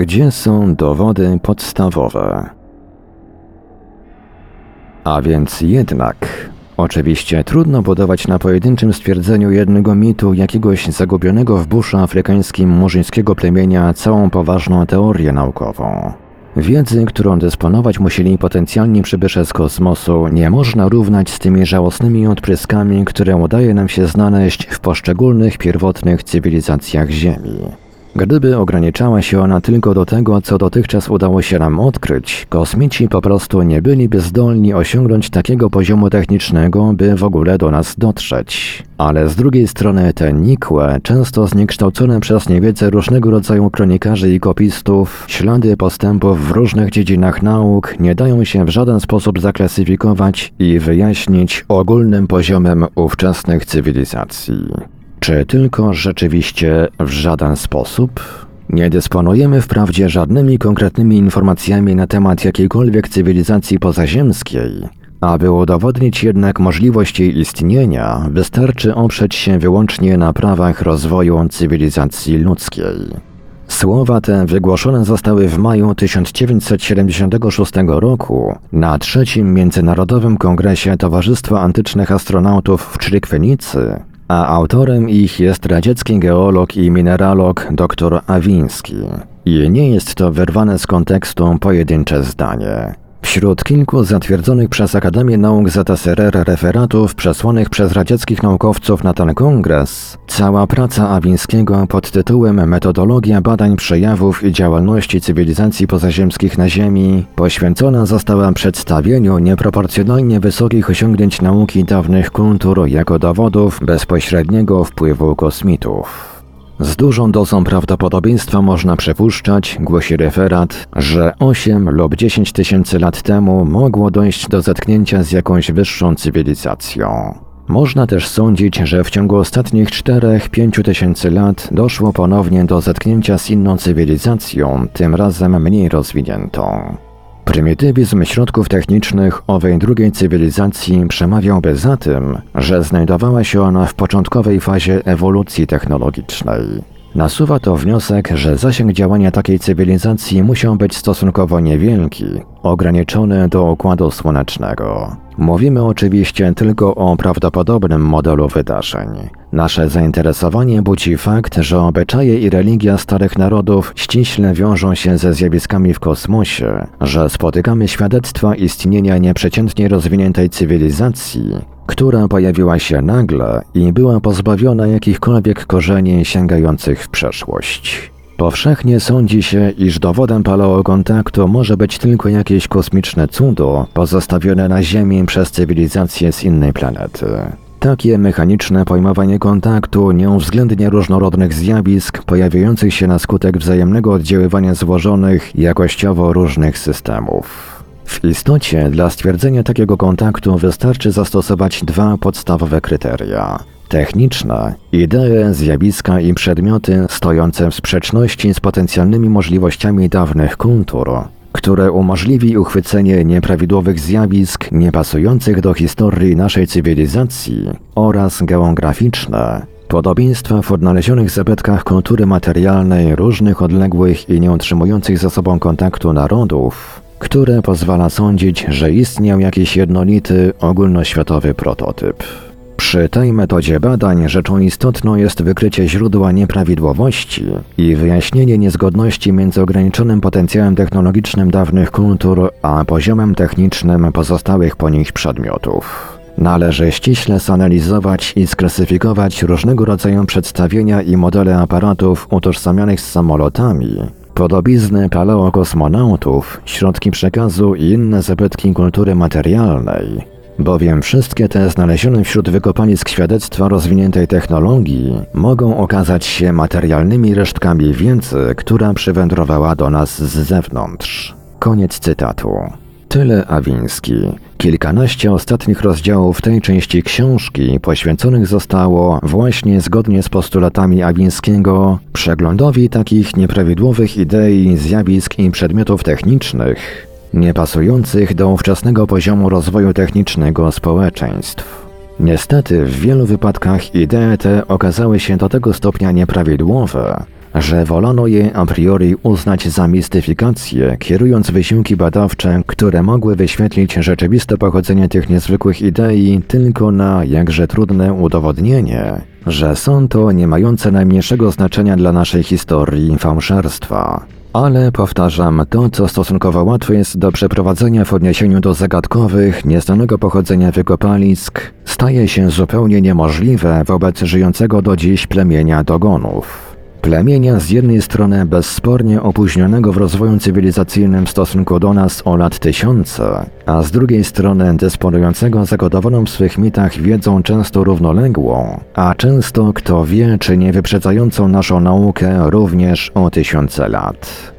Gdzie są dowody podstawowe? A więc jednak, oczywiście trudno budować na pojedynczym stwierdzeniu jednego mitu jakiegoś zagubionego w buszu afrykańskim murzyńskiego plemienia całą poważną teorię naukową. Wiedzy, którą dysponować musieli potencjalni przybysze z kosmosu, nie można równać z tymi żałosnymi odpryskami, które udaje nam się znaleźć w poszczególnych pierwotnych cywilizacjach Ziemi. Gdyby ograniczała się ona tylko do tego, co dotychczas udało się nam odkryć, kosmici po prostu nie byliby zdolni osiągnąć takiego poziomu technicznego, by w ogóle do nas dotrzeć. Ale z drugiej strony te nikłe, często zniekształcone przez niewiedzę różnego rodzaju kronikarzy i kopistów, ślady postępów w różnych dziedzinach nauk nie dają się w żaden sposób zaklasyfikować i wyjaśnić ogólnym poziomem ówczesnych cywilizacji. Czy tylko rzeczywiście w żaden sposób? Nie dysponujemy wprawdzie żadnymi konkretnymi informacjami na temat jakiejkolwiek cywilizacji pozaziemskiej. Aby udowodnić jednak możliwość jej istnienia, wystarczy oprzeć się wyłącznie na prawach rozwoju cywilizacji ludzkiej. Słowa te wygłoszone zostały w maju 1976 roku na trzecim Międzynarodowym Kongresie Towarzystwa Antycznych Astronautów w Czrykwenicy, a autorem ich jest radziecki geolog i mineralog dr Awiński. I nie jest to wyrwane z kontekstu pojedyncze zdanie. Wśród kilku zatwierdzonych przez Akademię Nauk ZSRR referatów przesłanych przez radzieckich naukowców na ten kongres, cała praca Awińskiego pod tytułem Metodologia badań przejawów i działalności cywilizacji pozaziemskich na Ziemi poświęcona została przedstawieniu nieproporcjonalnie wysokich osiągnięć nauki dawnych kultur jako dowodów bezpośredniego wpływu kosmitów. Z dużą dozą prawdopodobieństwa można przypuszczać, głosi referat, że 8 lub 10 tysięcy lat temu mogło dojść do zetknięcia z jakąś wyższą cywilizacją. Można też sądzić, że w ciągu ostatnich 4-5 tysięcy lat doszło ponownie do zetknięcia z inną cywilizacją, tym razem mniej rozwiniętą. Prymitywizm środków technicznych owej drugiej cywilizacji przemawiałby za tym, że znajdowała się ona w początkowej fazie ewolucji technologicznej. Nasuwa to wniosek, że zasięg działania takiej cywilizacji musiał być stosunkowo niewielki, ograniczony do układu słonecznego. Mówimy oczywiście tylko o prawdopodobnym modelu wydarzeń. Nasze zainteresowanie budzi fakt, że obyczaje i religia starych narodów ściśle wiążą się ze zjawiskami w kosmosie, że spotykamy świadectwa istnienia nieprzeciętnie rozwiniętej cywilizacji, która pojawiła się nagle i była pozbawiona jakichkolwiek korzeni sięgających w przeszłość. Powszechnie sądzi się, iż dowodem paleokontaktu może być tylko jakieś kosmiczne cudo pozostawione na Ziemi przez cywilizację z innej planety. Takie mechaniczne pojmowanie kontaktu nie uwzględnia różnorodnych zjawisk pojawiających się na skutek wzajemnego oddziaływania złożonych, jakościowo różnych systemów. W istocie dla stwierdzenia takiego kontaktu wystarczy zastosować dwa podstawowe kryteria. Techniczne, idee, zjawiska i przedmioty stojące w sprzeczności z potencjalnymi możliwościami dawnych kultur, które umożliwi uchwycenie nieprawidłowych zjawisk niepasujących do historii naszej cywilizacji oraz geograficzne, Podobieństwa w odnalezionych zabytkach kultury materialnej różnych odległych i nie utrzymujących ze sobą kontaktu narodów które pozwala sądzić, że istniał jakiś jednolity, ogólnoświatowy prototyp. Przy tej metodzie badań rzeczą istotną jest wykrycie źródła nieprawidłowości i wyjaśnienie niezgodności między ograniczonym potencjałem technologicznym dawnych kultur a poziomem technicznym pozostałych po nich przedmiotów. Należy ściśle zanalizować i sklasyfikować różnego rodzaju przedstawienia i modele aparatów utożsamianych z samolotami, Podobizny paleokosmonautów, środki przekazu i inne zabytki kultury materialnej bowiem wszystkie te znalezione wśród wykopalisk świadectwa rozwiniętej technologii mogą okazać się materialnymi resztkami wiedzy, która przywędrowała do nas z zewnątrz. Koniec cytatu. Tyle Awiński. Kilkanaście ostatnich rozdziałów tej części książki poświęconych zostało właśnie zgodnie z postulatami Awińskiego przeglądowi takich nieprawidłowych idei, zjawisk i przedmiotów technicznych, niepasujących do ówczesnego poziomu rozwoju technicznego społeczeństw. Niestety w wielu wypadkach idee te okazały się do tego stopnia nieprawidłowe, że wolano je a priori uznać za mistyfikację, kierując wysiłki badawcze, które mogły wyświetlić rzeczywiste pochodzenie tych niezwykłych idei tylko na jakże trudne udowodnienie, że są to nie mające najmniejszego znaczenia dla naszej historii fałszerstwa. Ale powtarzam, to co stosunkowo łatwe jest do przeprowadzenia w odniesieniu do zagadkowych, nieznanego pochodzenia wykopalisk, staje się zupełnie niemożliwe wobec żyjącego do dziś plemienia dogonów. Plemienia z jednej strony bezspornie opóźnionego w rozwoju cywilizacyjnym w stosunku do nas o lat tysiące, a z drugiej strony dysponującego zagotowaną w swych mitach wiedzą często równoległą, a często, kto wie, czy nie wyprzedzającą naszą naukę również o tysiące lat.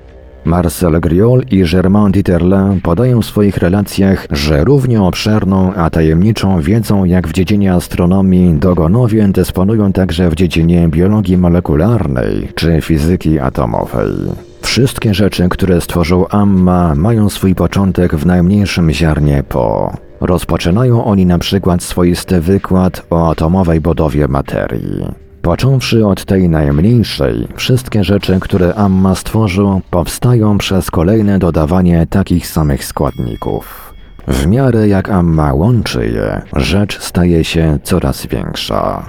Marcel Griol i Germain Dieterle podają w swoich relacjach, że równie obszerną, a tajemniczą wiedzą jak w dziedzinie astronomii dogonowie dysponują także w dziedzinie biologii molekularnej czy fizyki atomowej. Wszystkie rzeczy, które stworzył Amma, mają swój początek w najmniejszym ziarnie po. Rozpoczynają oni na przykład swoisty wykład o atomowej budowie materii. Począwszy od tej najmniejszej, wszystkie rzeczy, które Amma stworzył, powstają przez kolejne dodawanie takich samych składników. W miarę jak Amma łączy je, rzecz staje się coraz większa.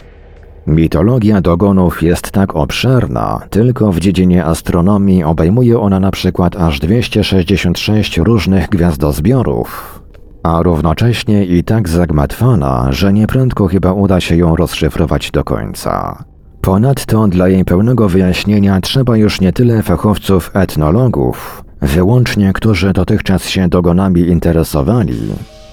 Mitologia dogonów jest tak obszerna, tylko w dziedzinie astronomii obejmuje ona na przykład aż 266 różnych gwiazdozbiorów, a równocześnie i tak zagmatwana, że nieprędko chyba uda się ją rozszyfrować do końca. Ponadto dla jej pełnego wyjaśnienia trzeba już nie tyle fachowców etnologów, wyłącznie którzy dotychczas się dogonami interesowali,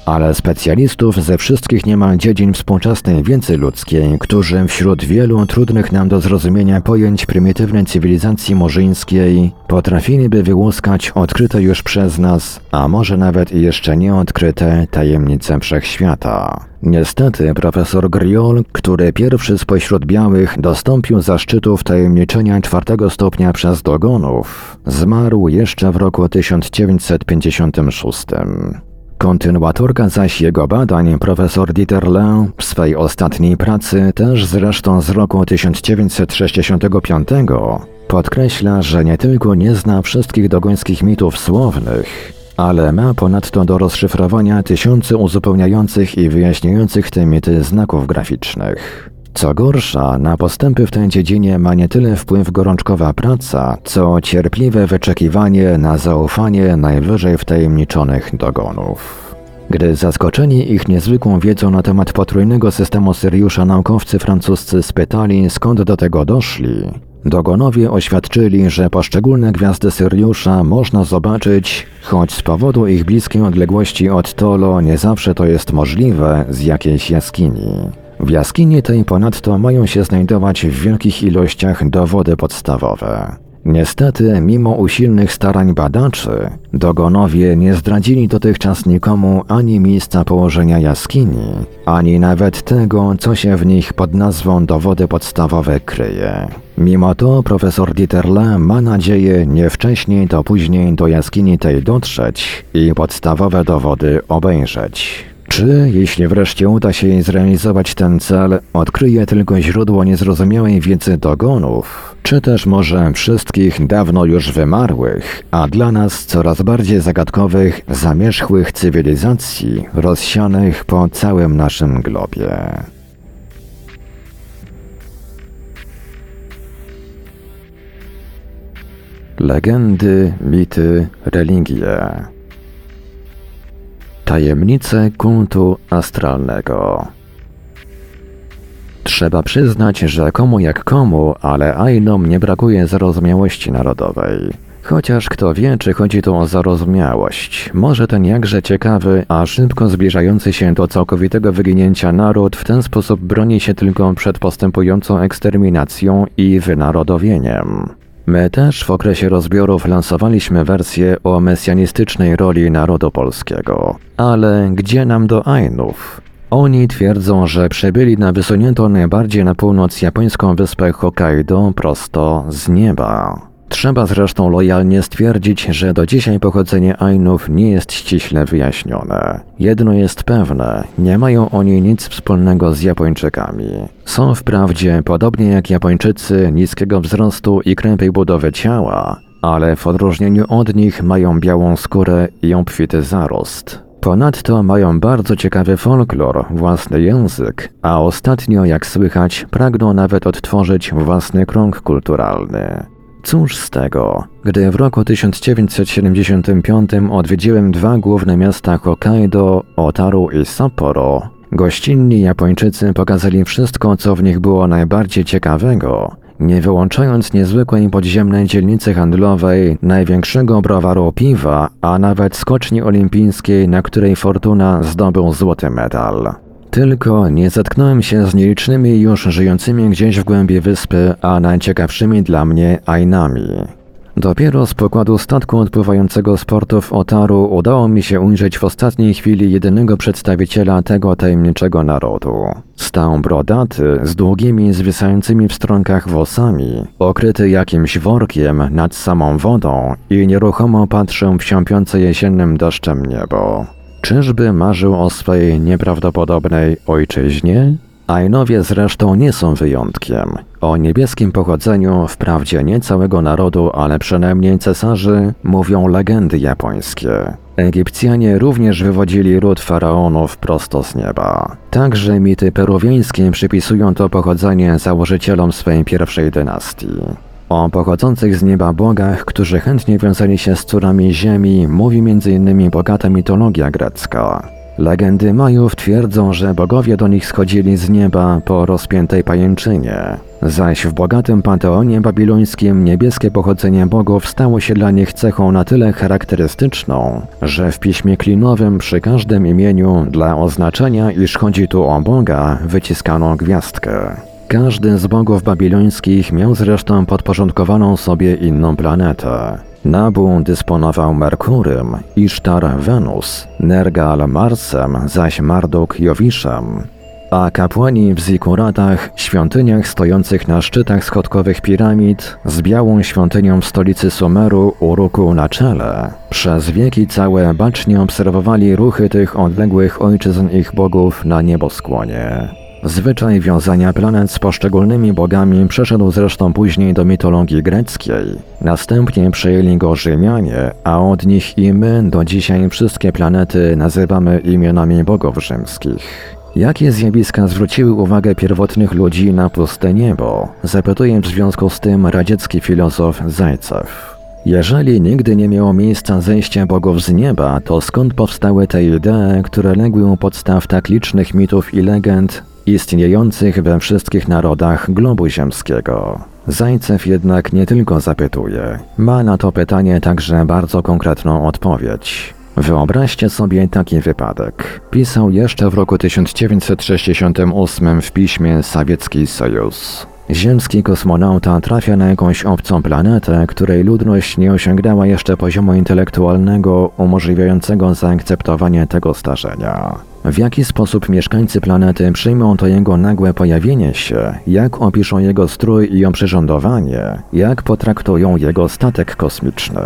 ale specjalistów ze wszystkich niemal dziedzin współczesnej wiedzy ludzkiej, którzy wśród wielu trudnych nam do zrozumienia pojęć prymitywnej cywilizacji murzyńskiej potrafiliby wyłuskać odkryte już przez nas, a może nawet jeszcze nieodkryte tajemnice wszechświata. Niestety profesor Griol, który pierwszy spośród białych dostąpił zaszczytu wtajemniczenia czwartego stopnia przez dogonów, zmarł jeszcze w roku 1956. Kontynuatorka zaś jego badań, profesor Dieter Le, w swej ostatniej pracy, też zresztą z roku 1965, podkreśla, że nie tylko nie zna wszystkich dogońskich mitów słownych, ale ma ponadto do rozszyfrowania tysiące uzupełniających i wyjaśniających te mity znaków graficznych. Co gorsza, na postępy w tej dziedzinie ma nie tyle wpływ gorączkowa praca, co cierpliwe wyczekiwanie na zaufanie najwyżej wtajemniczonych dogonów. Gdy zaskoczeni ich niezwykłą wiedzą na temat potrójnego systemu Syriusza naukowcy francuscy spytali skąd do tego doszli, Dogonowie oświadczyli, że poszczególne gwiazdy Syriusza można zobaczyć, choć z powodu ich bliskiej odległości od Tolo nie zawsze to jest możliwe, z jakiejś jaskini. W jaskini tej ponadto mają się znajdować w wielkich ilościach dowody podstawowe. Niestety, mimo usilnych starań badaczy, dogonowie nie zdradzili dotychczas nikomu ani miejsca położenia jaskini, ani nawet tego, co się w nich pod nazwą dowody podstawowe kryje. Mimo to profesor Dieterle ma nadzieję nie wcześniej to później do jaskini tej dotrzeć i podstawowe dowody obejrzeć. Czy, jeśli wreszcie uda się zrealizować ten cel, odkryje tylko źródło niezrozumiałej wiedzy dogonów, czy też może wszystkich dawno już wymarłych, a dla nas coraz bardziej zagadkowych, zamierzchłych cywilizacji rozsianych po całym naszym globie. Legendy, mity, religie. Tajemnice kultu astralnego. Trzeba przyznać, że komu jak komu, ale Ainom nie brakuje zarozumiałości narodowej. Chociaż kto wie, czy chodzi tu o zarozumiałość. Może ten jakże ciekawy, a szybko zbliżający się do całkowitego wyginięcia naród w ten sposób broni się tylko przed postępującą eksterminacją i wynarodowieniem. My też w okresie rozbiorów lansowaliśmy wersję o mesjanistycznej roli narodu polskiego. Ale gdzie nam do Ainów? Oni twierdzą, że przybyli na wysuniętą najbardziej na północ japońską wyspę Hokkaido prosto z nieba. Trzeba zresztą lojalnie stwierdzić, że do dzisiaj pochodzenie Ainów nie jest ściśle wyjaśnione. Jedno jest pewne, nie mają oni nic wspólnego z Japończykami. Są wprawdzie, podobnie jak Japończycy, niskiego wzrostu i krępej budowy ciała, ale w odróżnieniu od nich mają białą skórę i obfity zarost. Ponadto mają bardzo ciekawy folklor, własny język, a ostatnio, jak słychać, pragną nawet odtworzyć własny krąg kulturalny. Cóż z tego, gdy w roku 1975 odwiedziłem dwa główne miasta Hokkaido, Otaru i Sapporo, gościnni Japończycy pokazali wszystko, co w nich było najbardziej ciekawego, nie wyłączając niezwykłej podziemnej dzielnicy handlowej, największego browaru piwa, a nawet skoczni olimpijskiej, na której Fortuna zdobył złoty medal. Tylko nie zetknąłem się z nielicznymi już żyjącymi gdzieś w głębi wyspy, a najciekawszymi dla mnie Ainami. Dopiero z pokładu statku odpływającego z portów Otaru udało mi się ujrzeć w ostatniej chwili jedynego przedstawiciela tego tajemniczego narodu. Stał brodaty, z długimi, zwisającymi w stronkach włosami, okryty jakimś workiem nad samą wodą i nieruchomo patrzył w siąpiące jesiennym deszczem niebo. Czyżby marzył o swojej nieprawdopodobnej ojczyźnie? Ainowie zresztą nie są wyjątkiem. O niebieskim pochodzeniu, wprawdzie nie całego narodu, ale przynajmniej cesarzy, mówią legendy japońskie. Egipcjanie również wywodzili ród faraonów prosto z nieba. Także mity peruwiańskie przypisują to pochodzenie założycielom swej pierwszej dynastii. O pochodzących z nieba bogach, którzy chętnie wiązali się z córami ziemi, mówi m.in. bogata mitologia grecka. Legendy Majów twierdzą, że bogowie do nich schodzili z nieba po rozpiętej pajęczynie, zaś w bogatym panteonie babilońskim niebieskie pochodzenie bogów stało się dla nich cechą na tyle charakterystyczną, że w piśmie klinowym przy każdym imieniu dla oznaczenia, iż chodzi tu o Boga, wyciskano gwiazdkę. Każdy z bogów babilońskich miał zresztą podporządkowaną sobie inną planetę. Nabu dysponował Merkurym, Isztar Wenus, Nergal Marsem, zaś Marduk Jowiszem. A kapłani w zikuratach, świątyniach stojących na szczytach schodkowych piramid, z białą świątynią w stolicy Sumeru Uruku na czele, przez wieki całe bacznie obserwowali ruchy tych odległych ojczyzn ich bogów na nieboskłonie. Zwyczaj wiązania planet z poszczególnymi bogami przeszedł zresztą później do mitologii greckiej. Następnie przejęli go Rzymianie, a od nich i my do dzisiaj wszystkie planety nazywamy imionami bogów rzymskich. Jakie zjawiska zwróciły uwagę pierwotnych ludzi na puste niebo? Zapytuje w związku z tym radziecki filozof Zajcew. Jeżeli nigdy nie miało miejsca zejście bogów z nieba, to skąd powstały te idee, które legły u podstaw tak licznych mitów i legend, istniejących we wszystkich narodach globu ziemskiego. Zajcew jednak nie tylko zapytuje, ma na to pytanie także bardzo konkretną odpowiedź. Wyobraźcie sobie taki wypadek. Pisał jeszcze w roku 1968 w piśmie Sowiecki Sojusz. Ziemski kosmonauta trafia na jakąś obcą planetę, której ludność nie osiągnęła jeszcze poziomu intelektualnego umożliwiającego zaakceptowanie tego starzenia. W jaki sposób mieszkańcy planety przyjmą to jego nagłe pojawienie się, jak opiszą jego strój i oprzyrządowanie, jak potraktują jego statek kosmiczny.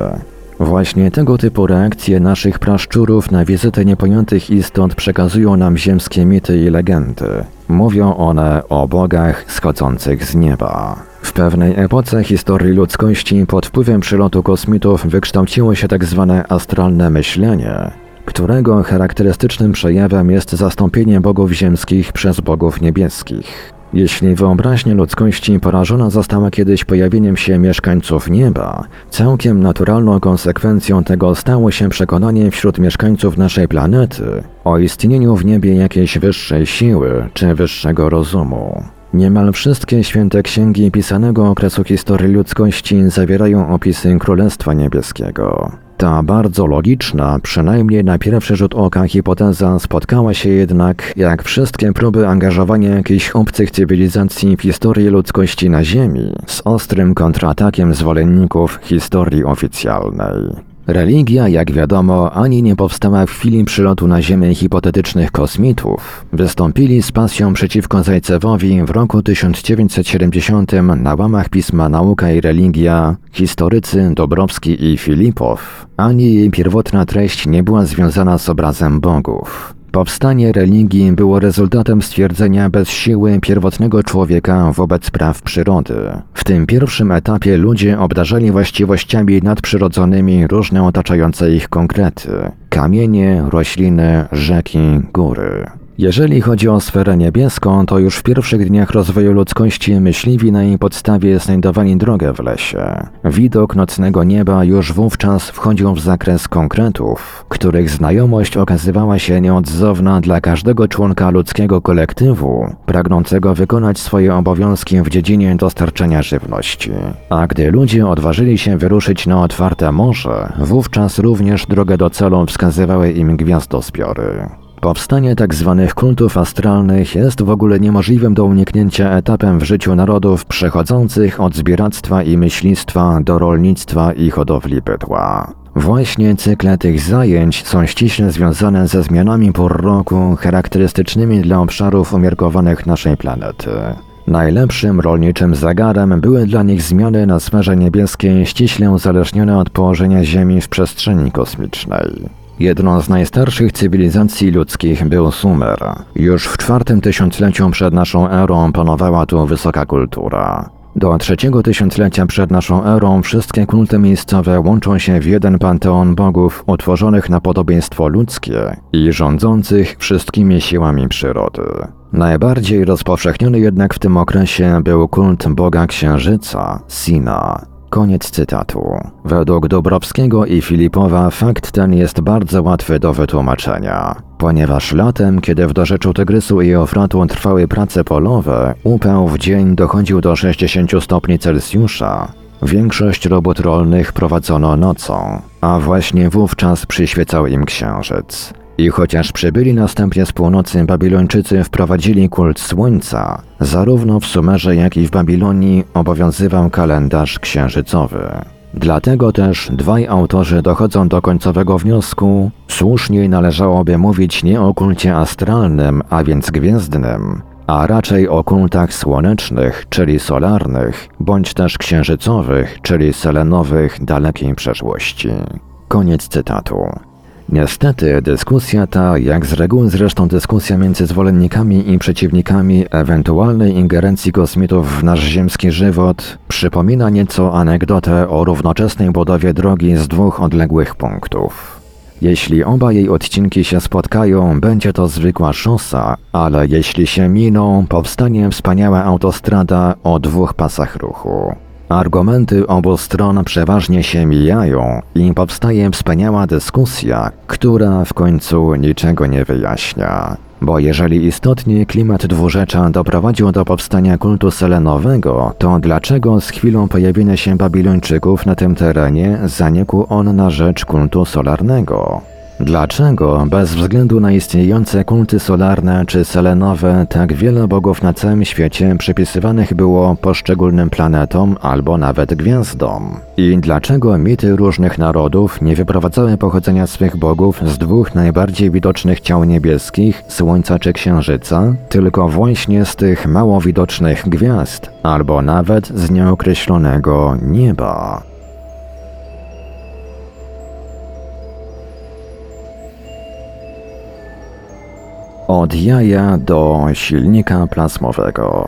Właśnie tego typu reakcje naszych praszczurów na wizytę niepojętych istot przekazują nam ziemskie mity i legendy. Mówią one o bogach schodzących z nieba. W pewnej epoce historii ludzkości pod wpływem przylotu kosmitów wykształciło się tak zwane astralne myślenie, którego charakterystycznym przejawem jest zastąpienie bogów ziemskich przez bogów niebieskich. Jeśli wyobraźnia ludzkości porażona została kiedyś pojawieniem się mieszkańców nieba, całkiem naturalną konsekwencją tego stało się przekonanie wśród mieszkańców naszej planety o istnieniu w niebie jakiejś wyższej siły czy wyższego rozumu. Niemal wszystkie święte księgi pisanego okresu historii ludzkości zawierają opisy Królestwa Niebieskiego. Ta bardzo logiczna, przynajmniej na pierwszy rzut oka hipoteza spotkała się jednak, jak wszystkie próby angażowania jakichś obcych cywilizacji w historię ludzkości na Ziemi, z ostrym kontratakiem zwolenników historii oficjalnej. Religia, jak wiadomo, ani nie powstała w chwili przylotu na Ziemię hipotetycznych kosmitów. Wystąpili z pasją przeciwko Zajcewowi w roku 1970 na łamach pisma Nauka i Religia historycy Dobrowski i Filipow. Ani jej pierwotna treść nie była związana z obrazem bogów. Powstanie religii było rezultatem stwierdzenia bez siły pierwotnego człowieka wobec praw przyrody. W tym pierwszym etapie ludzie obdarzali właściwościami nadprzyrodzonymi różne otaczające ich konkrety kamienie, rośliny, rzeki, góry. Jeżeli chodzi o sferę niebieską, to już w pierwszych dniach rozwoju ludzkości myśliwi na jej podstawie znajdowali drogę w lesie. Widok nocnego nieba już wówczas wchodził w zakres konkretów, których znajomość okazywała się nieodzowna dla każdego członka ludzkiego kolektywu, pragnącego wykonać swoje obowiązki w dziedzinie dostarczania żywności. A gdy ludzie odważyli się wyruszyć na otwarte morze, wówczas również drogę do celu wskazywały im gwiazdozbiory. Powstanie. Tak kultów astralnych jest w ogóle niemożliwym do uniknięcia etapem w życiu narodów przechodzących od zbieractwa i myślistwa do rolnictwa i hodowli bydła. Właśnie cykle tych zajęć są ściśle związane ze zmianami pór roku charakterystycznymi dla obszarów umiarkowanych naszej planety. Najlepszym rolniczym zagarem były dla nich zmiany na sferze niebieskiej ściśle uzależnione od położenia Ziemi w przestrzeni kosmicznej. Jedną z najstarszych cywilizacji ludzkich był Sumer. Już w czwartym tysiącleciu przed naszą erą panowała tu wysoka kultura. Do trzeciego tysiąclecia przed naszą erą wszystkie kulty miejscowe łączą się w jeden panteon bogów utworzonych na podobieństwo ludzkie i rządzących wszystkimi siłami przyrody. Najbardziej rozpowszechniony jednak w tym okresie był kult boga księżyca, Sina, Koniec cytatu. Według Dobrowskiego i Filipowa fakt ten jest bardzo łatwy do wytłumaczenia. Ponieważ latem, kiedy w dorzeczu Tygrysu i Eufratu trwały prace polowe, upał w dzień dochodził do 60 stopni Celsjusza, Większość robót rolnych prowadzono nocą, a właśnie wówczas przyświecał im księżyc. I chociaż przybyli następnie z północy Babilończycy wprowadzili kult słońca, zarówno w Sumerze jak i w Babilonii obowiązywał kalendarz księżycowy. Dlatego też dwaj autorzy dochodzą do końcowego wniosku, słuszniej należałoby mówić nie o kulcie astralnym, a więc gwiezdnym, a raczej o kultach słonecznych, czyli solarnych, bądź też księżycowych, czyli selenowych dalekiej przeszłości. Koniec cytatu. Niestety dyskusja ta, jak z reguły zresztą dyskusja między zwolennikami i przeciwnikami ewentualnej ingerencji kosmitów w nasz ziemski żywot, przypomina nieco anegdotę o równoczesnej budowie drogi z dwóch odległych punktów. Jeśli oba jej odcinki się spotkają, będzie to zwykła szosa, ale jeśli się miną, powstanie wspaniała autostrada o dwóch pasach ruchu. Argumenty obu stron przeważnie się mijają i powstaje wspaniała dyskusja, która w końcu niczego nie wyjaśnia. Bo jeżeli istotnie klimat dwurzecza doprowadził do powstania kultu selenowego, to dlaczego z chwilą pojawienia się Babilończyków na tym terenie zanikł on na rzecz kultu solarnego? Dlaczego, bez względu na istniejące kulty solarne czy selenowe, tak wiele bogów na całym świecie przypisywanych było poszczególnym planetom albo nawet gwiazdom? I dlaczego mity różnych narodów nie wyprowadzały pochodzenia swych bogów z dwóch najbardziej widocznych ciał niebieskich, Słońca czy Księżyca, tylko właśnie z tych mało widocznych gwiazd, albo nawet z nieokreślonego nieba? Od jaja do silnika plasmowego.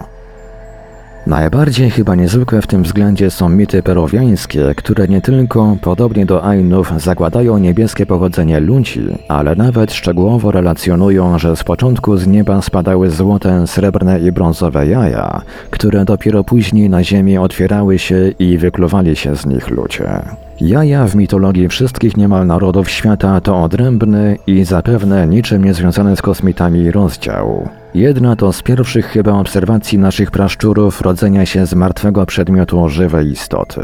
Najbardziej chyba niezwykłe w tym względzie są mity peruwiańskie, które nie tylko, podobnie do Ainów, zakładają niebieskie pochodzenie ludzi, ale nawet szczegółowo relacjonują, że z początku z nieba spadały złote, srebrne i brązowe jaja, które dopiero później na ziemi otwierały się i wykluwali się z nich ludzie. Jaja w mitologii wszystkich niemal narodów świata to odrębny i zapewne niczym niezwiązany z kosmitami rozdział. Jedna to z pierwszych chyba obserwacji naszych praszczurów rodzenia się z martwego przedmiotu żywej istoty.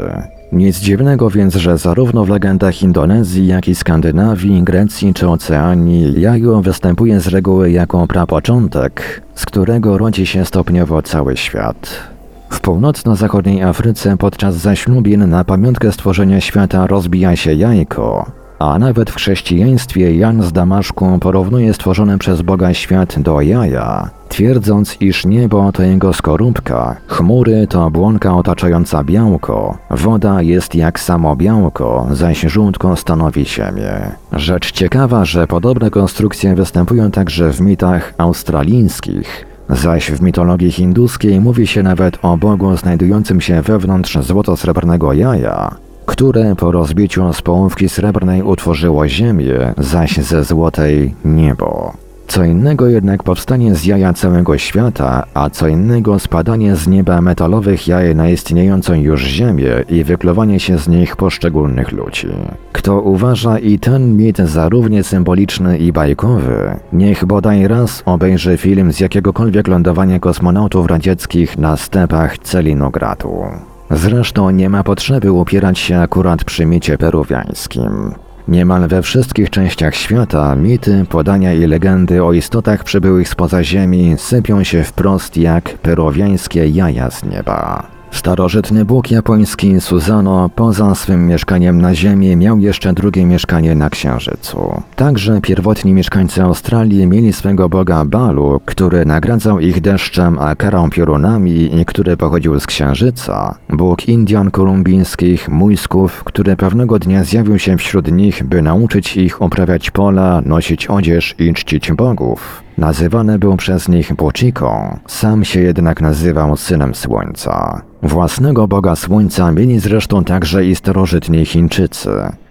Nic dziwnego więc, że zarówno w legendach Indonezji, jak i Skandynawii, Grecji czy Oceanii jajo występuje z reguły jako prapoczątek, z którego rodzi się stopniowo cały świat. W północno-zachodniej Afryce podczas zaślubin na pamiątkę stworzenia świata rozbija się jajko, a nawet w chrześcijaństwie Jan z Damaszku porównuje stworzony przez Boga świat do jaja, twierdząc, iż niebo to jego skorupka, chmury to błonka otaczająca białko, woda jest jak samo białko, zaś żółtko stanowi ziemię. Rzecz ciekawa, że podobne konstrukcje występują także w mitach australijskich, zaś w mitologii hinduskiej mówi się nawet o Bogu znajdującym się wewnątrz złoto-srebrnego jaja, które po rozbiciu z połówki srebrnej utworzyło ziemię, zaś ze złotej niebo. Co innego jednak powstanie z jaja całego świata, a co innego spadanie z nieba metalowych jaj na istniejącą już ziemię i wykluwanie się z nich poszczególnych ludzi. Kto uważa i ten mit za równie symboliczny i bajkowy, niech bodaj raz obejrzy film z jakiegokolwiek lądowania kosmonautów radzieckich na stepach Celinogradu. Zresztą nie ma potrzeby upierać się akurat przy micie peruwiańskim. Niemal we wszystkich częściach świata mity, podania i legendy o istotach przybyłych spoza Ziemi sypią się wprost jak peruwiańskie jaja z nieba. Starożytny bóg japoński Suzano poza swym mieszkaniem na Ziemi miał jeszcze drugie mieszkanie na Księżycu. Także pierwotni mieszkańcy Australii mieli swego boga Balu, który nagradzał ich deszczem a karą piorunami i który pochodził z Księżyca. Bóg Indian kolumbijskich, Mujsków, który pewnego dnia zjawił się wśród nich, by nauczyć ich uprawiać pola, nosić odzież i czcić bogów. Nazywany był przez nich Bochiką, sam się jednak nazywał Synem Słońca. Własnego Boga Słońca mieli zresztą także i starożytni Chińczycy.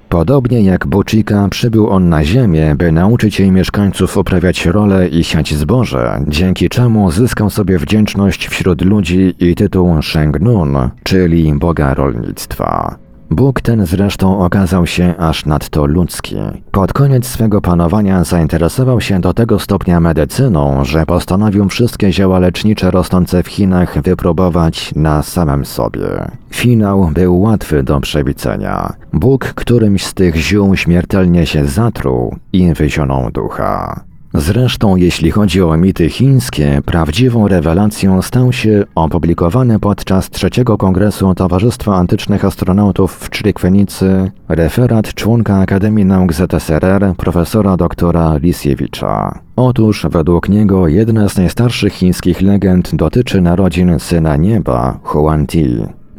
Podobnie jak Bochika przybył on na ziemię, by nauczyć jej mieszkańców uprawiać rolę i siać zboże, dzięki czemu zyskał sobie wdzięczność wśród ludzi i tytuł Shengnun, czyli Boga Rolnictwa. Bóg ten zresztą okazał się aż nadto ludzki. Pod koniec swego panowania zainteresował się do tego stopnia medycyną, że postanowił wszystkie zioła lecznicze rosnące w Chinach wypróbować na samym sobie. Finał był łatwy do przewidzenia. Bóg którymś z tych ziół śmiertelnie się zatruł i wyzionął ducha. Zresztą, jeśli chodzi o mity chińskie, prawdziwą rewelacją stał się opublikowany podczas trzeciego kongresu Towarzystwa Antycznych Astronautów w Czrikwenicy referat członka Akademii Nauk ZSRR profesora doktora Lisiewicza. Otóż według niego jedna z najstarszych chińskich legend dotyczy narodzin syna nieba, Huan Ti.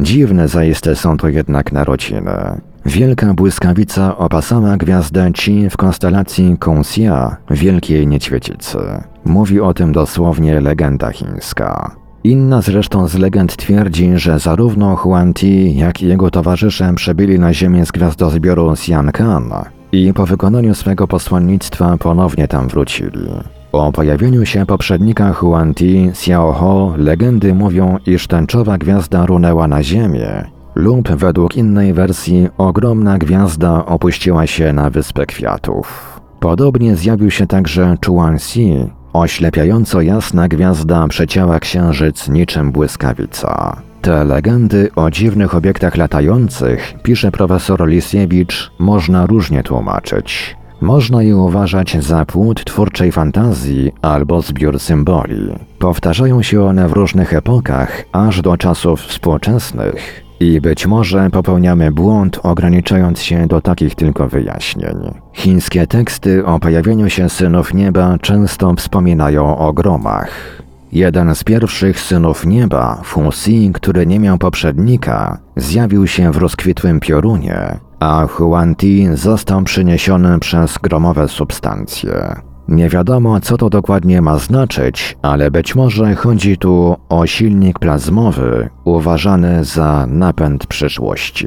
Dziwne zaiste są to jednak narodziny. Wielka błyskawica opasała gwiazdę Ci w konstelacji Kongxia, Wielkiej Niedźwiedzicy. Mówi o tym dosłownie legenda chińska. Inna zresztą z legend twierdzi, że zarówno Huan Ti, jak i jego towarzysze przybyli na Ziemię z gwiazdozbioru Xiankan i po wykonaniu swego posłannictwa ponownie tam wrócili. O pojawieniu się poprzednika Huan Ti, Xiao Ho, legendy mówią, iż tęczowa gwiazda runęła na Ziemię lub według innej wersji ogromna gwiazda opuściła się na Wyspę Kwiatów. Podobnie zjawił się także Chuanxi, oślepiająco jasna gwiazda przecięła księżyc niczym błyskawica. Te legendy o dziwnych obiektach latających, pisze profesor Lisiewicz, można różnie tłumaczyć. Można je uważać za płód twórczej fantazji albo zbiór symboli. Powtarzają się one w różnych epokach, aż do czasów współczesnych, i być może popełniamy błąd, ograniczając się do takich tylko wyjaśnień. Chińskie teksty o pojawieniu się synów nieba często wspominają o gromach. Jeden z pierwszych synów nieba, Fusi, który nie miał poprzednika, zjawił się w rozkwitłym piorunie, a Huan Ti został przyniesiony przez gromowe substancje. Nie wiadomo, co to dokładnie ma znaczyć, ale być może chodzi tu o silnik plazmowy, uważany za napęd przyszłości.